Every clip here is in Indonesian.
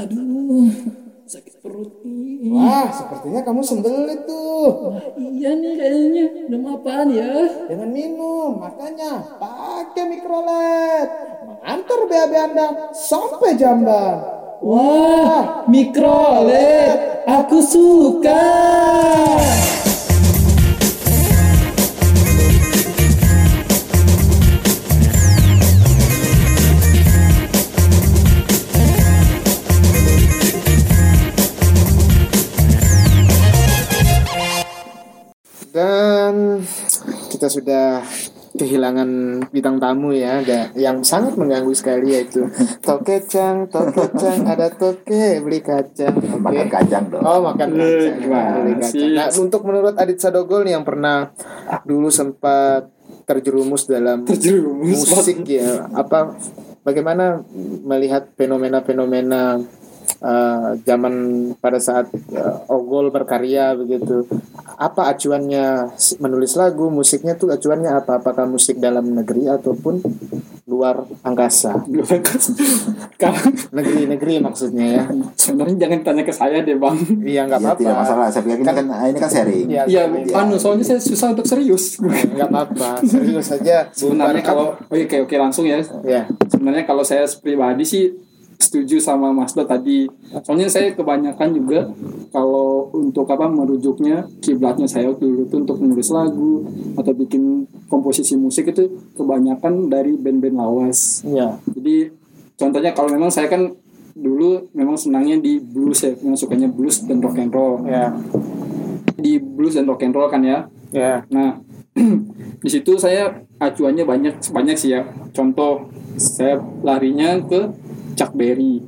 Aduh, sakit perut nih. Wah, sepertinya kamu sembelit tuh. Iya nih kayaknya. Minum apaan ya? Jangan minum, makanya pakai mikrolet. Mengantar BAB Anda sampai jamban. Wah, mikrolet. Aku suka. Dan kita sudah kehilangan bintang tamu ya ada yang sangat mengganggu sekali yaitu tokecang tokecang ada toke beli kacang. Oke. Makan kacang dong. oh makan kacang gimana beli kacang. nah untuk menurut Adit Sadogol nih yang pernah dulu sempat terjerumus dalam Terjerumus, musik ya apa bagaimana melihat fenomena-fenomena uh, zaman pada saat uh, Ogol berkarya begitu apa acuannya menulis lagu musiknya tuh acuannya apa apakah musik dalam negeri ataupun luar angkasa Kalau negeri-negeri maksudnya ya sebenarnya jangan tanya ke saya deh bang. iya nggak Ya, apa-apa tidak masalah. Saya pikir ini kan ini kan sharing. Iya, Iya, iya. anu soalnya saya susah untuk serius. nggak apa-apa serius saja Sebenarnya kalau oke oke oke langsung ya. ya Sebenarnya kalau saya pribadi sih setuju sama Mas Do tadi. Soalnya saya kebanyakan juga kalau untuk apa merujuknya kiblatnya saya dulu itu untuk menulis lagu atau bikin komposisi musik itu kebanyakan dari band-band lawas. ya Jadi contohnya kalau memang saya kan dulu memang senangnya di blues ya, memang sukanya blues dan rock and roll. ya Di blues dan rock and roll kan ya. ya Nah, di situ saya acuannya banyak banyak sih ya. Contoh saya larinya ke Chuck Berry.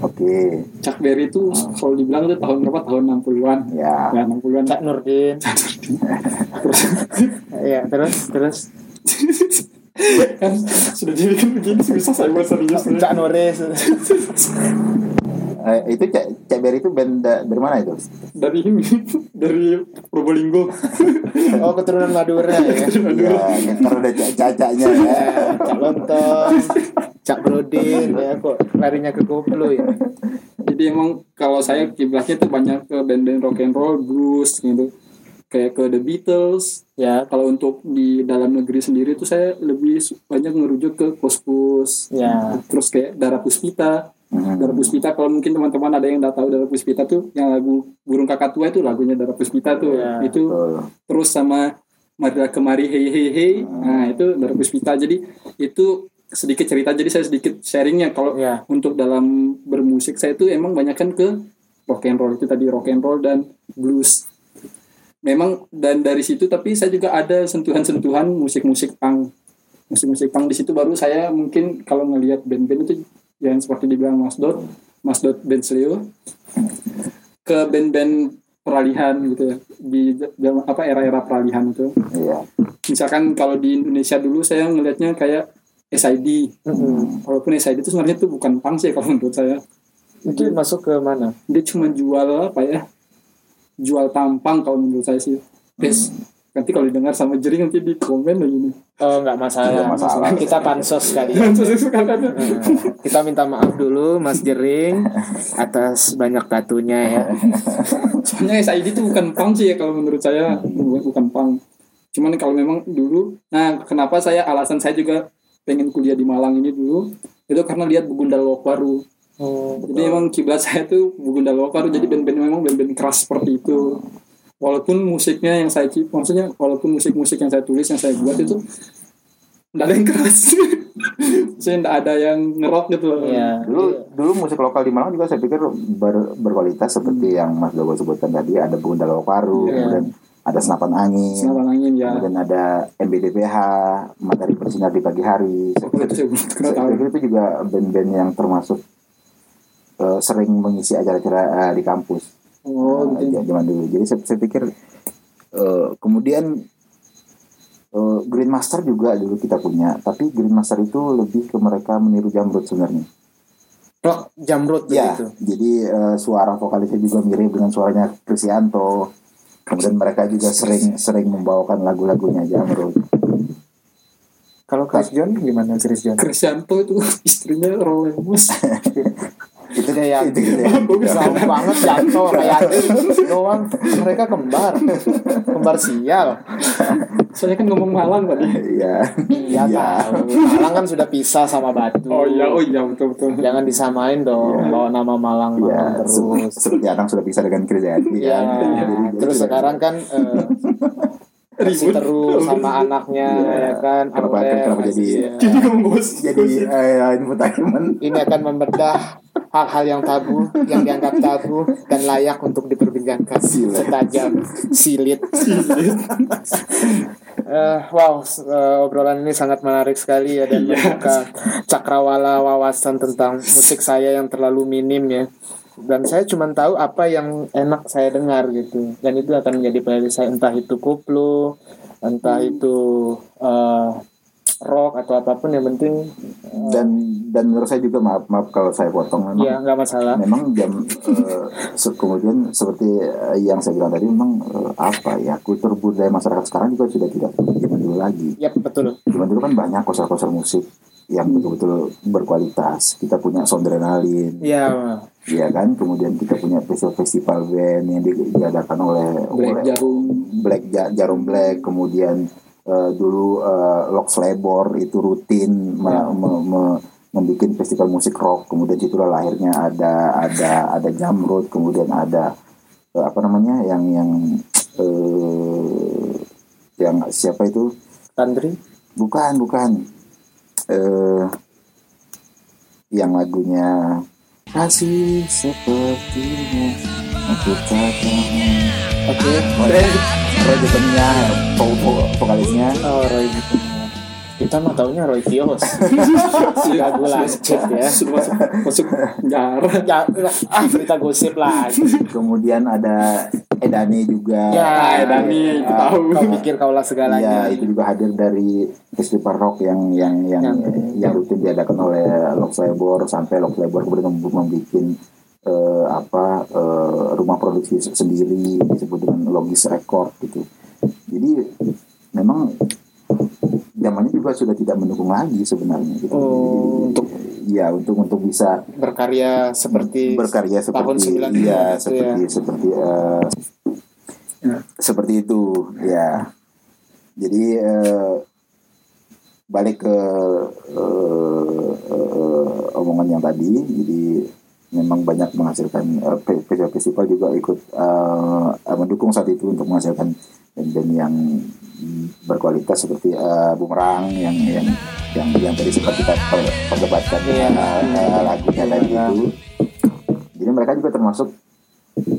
Oke. Chuck Berry itu kalau dibilang itu tahun berapa? Tahun 60-an. Ya. Ya, 60-an. Cak Nurdin ya terus terus kan sudah dibikin begini susah saya buat serius. Cak Nores Eh, itu Cak Cak Berry itu band da- dari mana itu? Dari ini, dari Probolinggo. oh keturunan Madura ya Ya, kan karena udah Cak Cacanya ya. Ya, Cak Lontong, Cak Brodin, ya kok larinya ke koplo ya. Jadi emang kalau saya kiblatnya tuh banyak ke band-band rock and roll, blues gitu. Kayak ke The Beatles. Ya, Kalau untuk di dalam negeri sendiri tuh saya lebih banyak ngerujuk ke Pus ya, Terus kayak Dara Puspita. Hmm. Dara Puspita kalau mungkin teman-teman ada yang udah tahu Dara Puspita tuh yang lagu Burung Kakak Tua itu lagunya Dara Puspita tuh. Ya, itu Betul. terus sama Marilah Kemari Hey Hey Hey. Nah, itu Dara Puspita. Jadi itu sedikit cerita jadi saya sedikit sharingnya. Kalau ya, untuk dalam bermusik saya itu emang banyak kan ke rock and roll. Itu tadi rock and roll dan blues. Memang dan dari situ tapi saya juga ada sentuhan-sentuhan musik-musik punk. Musik-musik punk di situ baru saya mungkin kalau ngelihat band-band itu yang seperti dibilang Mas Dot Mas Dot Band Sleo ke band-band peralihan gitu ya. Di apa era-era peralihan itu. Iya. misalkan kalau di Indonesia dulu saya ngelihatnya kayak SID Mm-mm. walaupun SID itu sebenarnya itu bukan punk sih kalau menurut saya itu masuk ke mana? dia cuma jual apa ya jual tampang kalau menurut saya sih Des nanti kalau didengar sama jering nanti di komen lagi nih Oh nggak masalah. Nggak masalah. Kita pansos kali. Kita minta maaf dulu Mas Jering atas banyak batunya ya. soalnya SID itu bukan punk sih ya kalau menurut saya bukan punk cuman kalau memang dulu nah kenapa saya alasan saya juga pengen kuliah di Malang ini dulu itu karena lihat Begundal Lokwaru Oh, Jadi emang kiblat saya tuh Bugunda Lokar jadi band-band memang band-band keras seperti itu. Walaupun musiknya yang saya cip, maksudnya walaupun musik-musik yang saya tulis yang saya buat itu enggak ada yang keras. saya enggak ada yang ngerok gitu loh. Iya. Dulu dulu musik lokal di Malang juga saya pikir ber- berkualitas seperti yang Mas Dogo sebutkan tadi ada Bunda Paru, Iya. kemudian ada Senapan Angin, Senapan angin ya. kemudian ada MBDPH, Matahari Bersinar di Pagi Hari. Saya itu saya pikir itu juga band-band yang termasuk eh, sering mengisi acara-acara eh, di kampus Oh, gitu. zaman dulu. Jadi saya, saya pikir eh, kemudian eh, Green Master juga dulu kita punya, tapi Green Master itu lebih ke mereka meniru Jamrud sebenarnya. Rock Jamrut Ya, begitu. jadi eh, suara vokalisnya juga mirip dengan suaranya Krisyanto. Kemudian mereka juga sering sering membawakan lagu-lagunya Jamrud. Kalau Chris John gimana Chris John? Krisyanto itu istrinya Rolemos. itu dia yang Itu ya. jauh banget jatuh kayak doang mereka kembar kembar sial Saya kan ngomong Malang tadi. Iya. iya tahu Malang kan sudah pisah sama Batu Oh iya, oh iya betul betul. jangan disamain dong Iya. bawa nama Malang Iya, Malang terus seperti Akang sudah bisa dengan ya kan. Jadi- jadi terus sekarang kan eh, masih Ribut. terus sama anaknya Iya. ya kan Kenapa- Aurel, kenapa jadi- iya. Jadi bos. jadi eh, infotainment ini akan membedah hal-hal yang tabu yang dianggap tabu dan layak untuk diperbincangkan setajam silit Eh, wow eh, obrolan ini sangat menarik sekali ya dan membuka cakrawala wawasan tentang musik saya yang terlalu minim ya. Dan saya cuma tahu apa yang enak saya dengar gitu. Dan itu akan menjadi playlist saya. Entah itu koplo entah itu eh, rock atau apa pun yang penting dan dan menurut saya juga maaf maaf kalau saya potong memang ya nggak masalah. memang jam eh, se- kemudian seperti eh, yang saya bilang tadi memang eh, apa ya kultur budaya masyarakat sekarang juga sudah tidak zaman dulu lagi. Ya betul. Zaman dulu kan banyak konser-konser musik yang betul-betul berkualitas. Kita punya Sondrenalin ya ya kan? Kemudian kita punya festival-festival band yang di- diadakan oleh Black oleh Jarum. Black Ja- Jarum Black. Kemudian eh, dulu eh, Lox Labor itu rutin me- me- me- membuat festival musik rock. Kemudian situlah lahirnya ada ada ada Jamrud kemudian ada eh, apa namanya yang yang eh, yang siapa itu? Tandri? Bukan bukan. Eh yang lagunya kasih sepertinya aku katakan oke Roy Jepangnya vokalisnya. Oh Roy kita mah taunya Roy Kios lagu lancip ya. Sudah masuk masuk penjara. ya ah kita gosip lagi. Kemudian ada Edane juga. Ya Dani, kita Ah, tahu. kau pikir kaulah segalanya. Itu juga hadir dari festival rock yang yang yang Yang- yang rutin diadakan oleh Lox Labor sampai Lox Labor kemudian mem- membuat apa eh, rumah produksi se- sendiri disebut dengan Logis Record gitu. Jadi memang zamannya juga sudah tidak mendukung lagi sebenarnya gitu. Oh, untuk ya untuk untuk bisa berkarya seperti berkarya tahun seperti 90 iya gitu seperti seperti eh, seperti itu ya jadi eh, balik ke eh, eh, omongan yang tadi jadi memang banyak menghasilkan eh, fe- festival-festival juga ikut eh, mendukung saat itu untuk menghasilkan band-band yang berkualitas seperti eh, Bumerang yang yang yang yang tadi sempat kita per- perdebatkan Iya. eh, lagunya tadi Iya. itu jadi mereka juga termasuk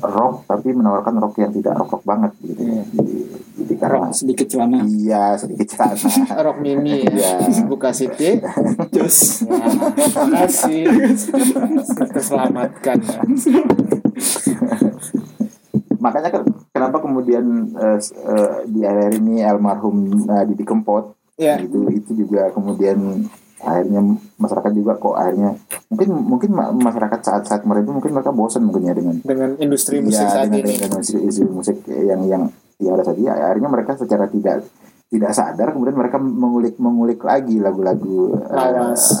rock tapi menawarkan rock yang tidak rock rock banget gitu Iya. jadi, jadi karena Rock sedikit celana. iya sedikit celana. Rock mini ya Iya. buka ya, terima kasih. Kita selamatkan ya. makanya kan kenapa kemudian eh, s- eh, di akhir ini almarhum eh, Didi Kempot? Ya itu itu juga kemudian akhirnya masyarakat juga kok akhirnya mungkin mungkin ma- masyarakat saat saat kemarin itu mungkin mereka bosan mungkin ya dengan dengan industri musik ya, saat dengan, ini. dengan isu, isu musik yang yang yang ada tadi akhirnya mereka secara tidak tidak sadar kemudian mereka mengulik mengulik lagi lagu-lagu eh,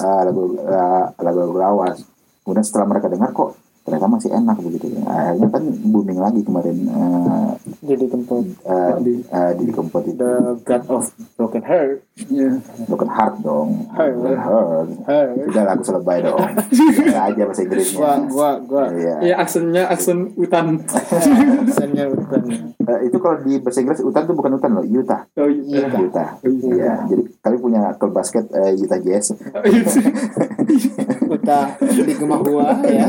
eh, eh, lagu-lagu lawas. Kemudian setelah mereka dengar kok ternyata masih enak begitu akhirnya kan booming lagi kemarin eh, jadi tempat eh, eh, Didi Kempot itu the God of Broken Heart Iya. Broken Heart dong Heart. Heart Heart. Sudah lagu selebay dong Bisa aja bahasa Inggrisnya gua gua gua Iya. Iya aksennya aksen hutan. Aksennya bukan Eh, itu kalau di bahasa Inggris hutan tuh bukan hutan loh Utah Oh iya. Utah Oh, iya. Iya, jadi kami punya klub basket eh, Utah Jazz. Uta di Gemahua ya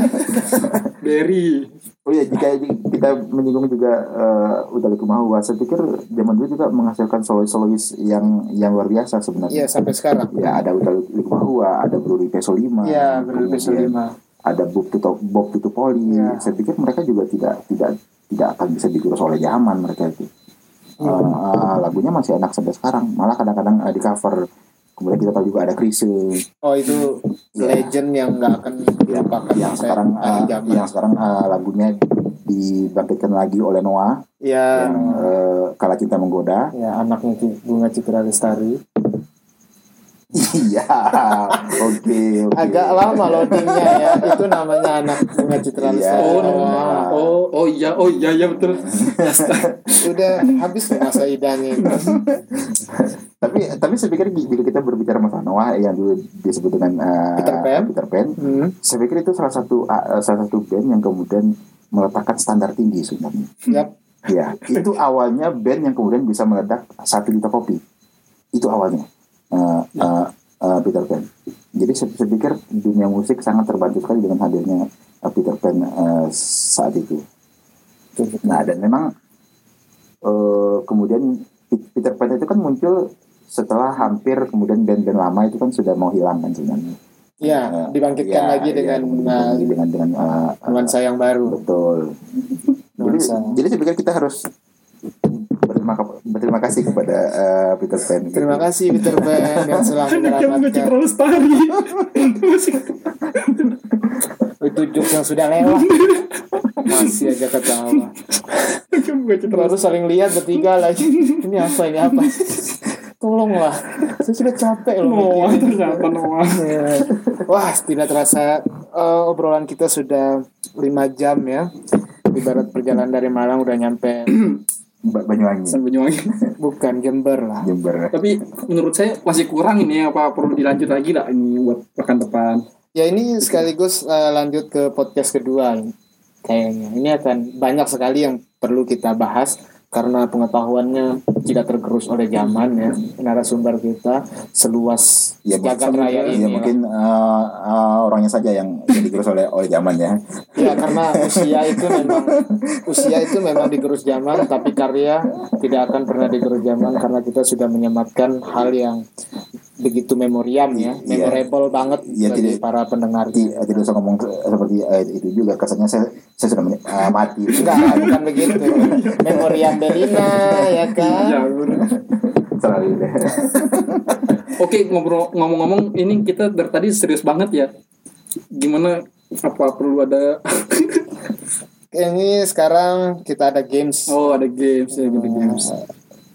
Berry. Oh iya, jika kita menyinggung juga uh, Utah Likumahua, saya pikir zaman dulu juga menghasilkan solois-solois yang yang luar biasa sebenarnya. iya sampai sekarang Ya, ada Utah Likumahua, ada Bruri Pesolima, iya benar kemudian lima ada Bob Tuto, Bob Tutupoli. Iya. Saya pikir mereka juga tidak tidak tidak akan bisa digurus oleh zaman mereka itu. Uh, uh, lagunya masih enak sampai sekarang. Malah kadang-kadang uh, di cover. Kemudian kita tahu juga ada Krise oh itu Iya. legend yang nggak akan yang, dilupakan yang sampai sekarang akhir uh, zaman. yang sekarang uh, lagunya dibangkitkan lagi oleh Noah yang yang uh, kala cinta menggoda ya anaknya bunga Citra Lestari Iya, oke, oke. Agak lama loadingnya ya. Itu namanya anak bunga citra Iya. lestari. Oh, oh, oh iya, oh iya, iya betul. Udah habis masa idahnya. Tapi tapi saya pikir bila kita berbicara masalah Noah yang dulu disebut dengan eh, Peter Pan. Peter Pan, Hmm. saya pikir itu salah satu uh, salah satu band yang kemudian meletakkan standar tinggi sebenarnya. Yap. Ya, itu awalnya band yang kemudian bisa meledak satu juta kopi. Itu awalnya uh, uh, uh, Peter Pan. Jadi saya, saya pikir dunia musik sangat terbantu sekali dengan hadirnya uh, Peter Pan uh, saat itu. Nah dan memang uh, kemudian Pe- Peter Pan itu kan muncul setelah hampir kemudian band-band lama itu kan sudah mau hilang kan sebenarnya. Ya, Uh, dibangkitkan ya, lagi ya, dengan uh, lagi dengan dengan uh, uh, nuansa yang baru. Betul. Jadi, Nuansa. jadi saya pikir kita harus berterima, berterima kasih kepada eh, Peter Pan. Terima kasih Peter Pan yang telah bunga menyelamatkan. Musik. Itu jokes yang sudah lewat. Masih aja ketawa. Terus saling lihat bertiga lagi. Ini apa ini apa? Tolonglah. Saya sudah capek loh. Noah ternyata Noah. Ya. Wah, tidak terasa eh, obrolan kita sudah lima jam ya. Ibarat perjalanan dari Malang udah nyampe Ba- Banyuwangi, San Banyuwangi. bukan Jember lah. Jember. Tapi menurut saya masih kurang ini apa perlu dilanjut lagi lah ini buat pekan depan. Ya ini sekaligus eh, lanjut ke podcast kedua kayaknya. Ini akan banyak sekali yang perlu kita bahas karena pengetahuannya tidak tergerus oleh zaman ya narasumber kita seluas Ya, jagat raya Ya ini. mungkin eh, eh, orangnya saja yang yang digerus oleh oleh zaman ya. Ya karena usia itu memang usia itu memang digerus zaman tapi karya tidak akan pernah digerus zaman karena kita sudah menyematkan hal yang begitu memoriam ya, Iya. memorable banget Iya, bagi tidak- para pendengar. Ti- eh, tidak usah ngomong se- seperti eh, itu juga kesannya saya saya sudah men- eh, mati. Enggak, bukan begitu. Memoriam Belina ya kan. Ya. Selalu deh. Oke, ngobrol ngomong-ngomong ini kita dari tadi serius banget ya. Gimana apa perlu ada Ini sekarang kita ada games. Oh, ada games ya, ada games.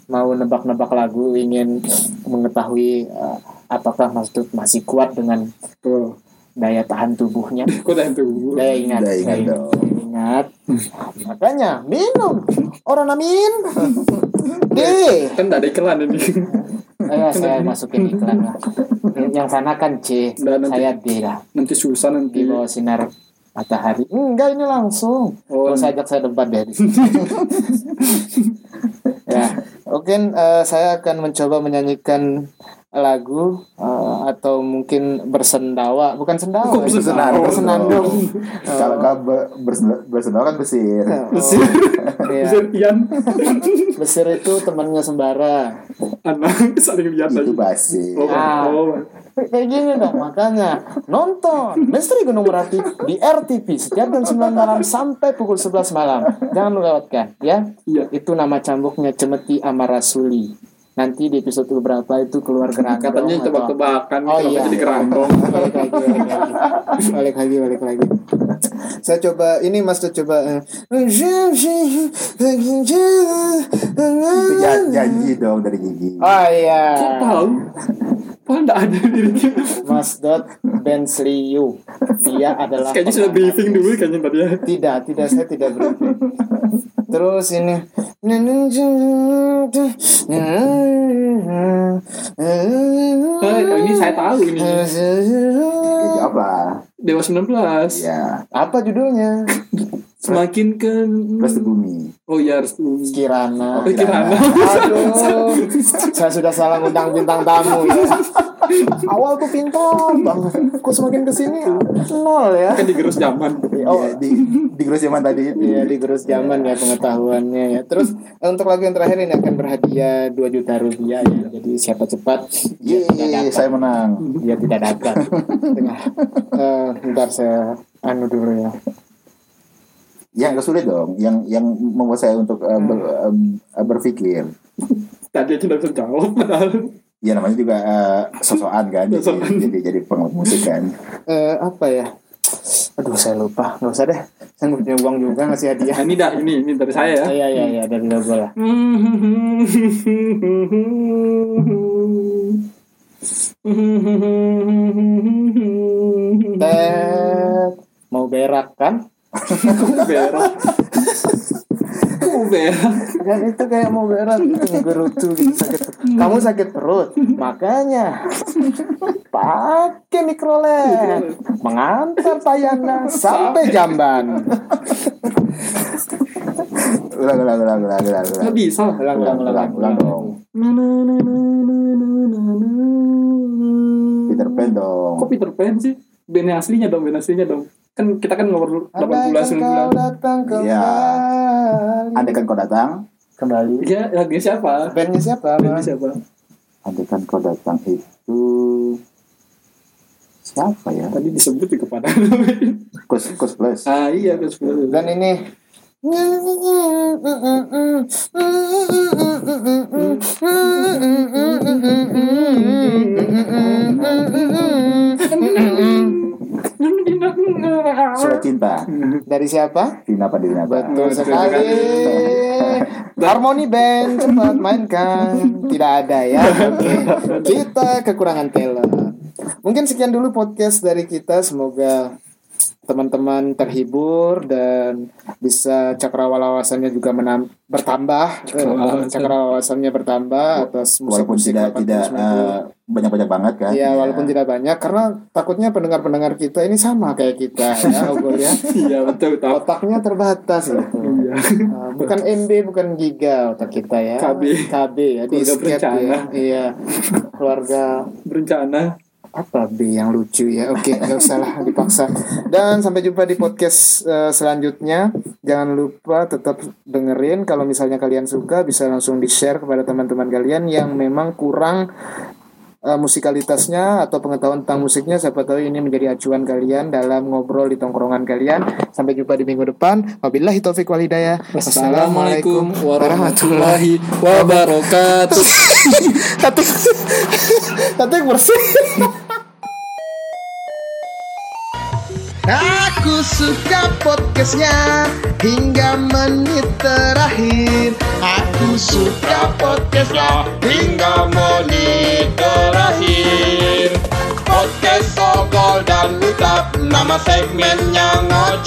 Mau nebak-nebak lagu, ingin mengetahui eh, apakah Mas Dut masih kuat dengan Tuh. daya tahan tubuhnya. Kok dah itu? Daya ingat, Daya ingat daya dong. daya ingat. Makanya minum orang amin. Deh. Kan ada iklan ini. Ayo saya masukin iklan lah. Yang sana kan C, Nah, nanti- saya D lah. Nanti susah nanti. Di bawah sinar matahari. Enggak ini langsung. Oh, Kalau saya ajak saya debat sini. ya, mungkin eh, saya akan mencoba menyanyikan lagu eh, atau mungkin bersendawa, bukan sendawa, Kok bersendawa? bersenandung. Kalau kalau ber- bersen- bersendawa kan besir. Besir. Iya. Besir Ian. Besir itu temannya sembara. Anak saling lihat Itu lagi. basir. Oh, Ah. oh. Kayak gini dong, makanya nonton Misteri Gunung Merapi di RTP setiap jam 9 malam sampai pukul 11 malam. Jangan lu lewatkan, ya. Iya. Itu nama cambuknya Cemeti Amarasuli. Nanti di episode beberapa itu keluar gerandong. Katanya atau- tebak-tebakan Oh kenapa iya. jadi kerandong. balik lagi, balik lagi, balik lagi, balik lagi. Saya coba ini Mas tuh coba. eh. Itu ja- janji dong dari gigi. Oh iya. Kok tahu? Padahal enggak ada dirinya. Mas Dot Bensliu. Dia adalah Kayaknya sudah briefing dulu kayaknya tadi ya. Tidak, tidak saya tidak briefing. Terus ini. Eh, ini saya tahu ini. Apa? Dewa 19. Ya, Apa judulnya? Semakin ke di bumi. Oh iya harus Kirana. Oh, Kirana. Aduh, saya sudah salah ngundang bintang tamu ya. Awal tuh pintar banget, kok semakin ke sini nol ya. kan digerus zaman. Oh, Ya, di di gerus zaman tadi itu. Iya di gerus zaman ya pengetahuannya ya. Terus untuk lagu yang terakhir ini akan berhadiah 2 juta rupiah ya. Jadi siapa cepat Yeay, dapat. saya menang. Dia tidak dapat. Tengah. Eh, ntar saya anu dulu ya. Yang agak sulit dong, yang yang membuat saya untuk eh, ber- eh, berpikir. Tadi aja nggak bisa jawab padahal. Ya namanya juga eh, sosokan kan, jadi, Sosokan. jadi jadi pengamat musik kan. Eh, apa ya? Aduh saya lupa. Nggak usah deh. Saya nggak punya uang juga ngasih hadiah. Nah, ini dah ini ini dari saya ya. Iya iya iya dari logo lah. Tet, mau berak kan? Berak Kok berak Kan itu kayak mau berak gitu ngegerutu gitu sakit. Kamu sakit perut, makanya pakai mikrolet mengantar Payana sampai Jamban. Ulang, ulang, ulang, ulang, ulang, ulang. nggak bisa Ulang, ulang, ulang, ulang dong. Na, na. Peter Pan dong. kok Peter Pan sih band aslinya dong band aslinya dong kan kita kan ngobrol 80 Andaikan 90 kau datang kembali. Iya. Andaikan kau datang, Kembali. Iya, lagunya siapa? Bandnya siapa? Bandnya siapa? andaikan kau datang itu siapa ya? Tadi disebut juga pada. Kus Kus Plus. ah iya, Gus Plus. Dan ini Surat cinta. dari siapa? Vina Padinata. Betul sekali. Harmoni Band cepat mainkan. Tidak ada ya. Kita kekurangan talent. Mungkin sekian dulu podcast dari kita. Semoga teman-teman terhibur dan bisa cakrawala wawasannya juga menam- bertambah. Cakrawala Eh, Cakrawala wawasannya bertambah atas Walaupun musik-musik tidak 80, tidak 90. eh, banyak-banyak banget kan. Iya, walaupun tidak banyak karena takutnya pendengar-pendengar kita ini sama kayak kita ya, Ogol ya. Iya, betul, betul. Otaknya terbatas gitu. Iya. Uh, bukan MB, bukan giga otak kita ya. KB. KB ya, Keluarga disket berencana. ya. Iya. Keluarga Berencana. Apa B yang lucu ya. Oke, nggak usah lah dipaksa. Dan sampai jumpa di podcast uh, selanjutnya. Jangan lupa tetap dengerin kalau misalnya kalian suka bisa langsung di-share kepada teman-teman kalian yang memang kurang uh, musikalitasnya atau pengetahuan tentang musiknya siapa tahu ini menjadi acuan kalian dalam ngobrol di tongkrongan kalian sampai jumpa di minggu depan wabillahi taufik wal hidayah Assalamualaikum warahmatullahi wabarakatuh. Tatik Tatik bersih Aku suka podcastnya hingga menit terakhir. Aku suka podcastnya hingga menit terakhir. Podcast Sokol dan Lutap nama segmennya ngoceh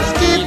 Podcast kita,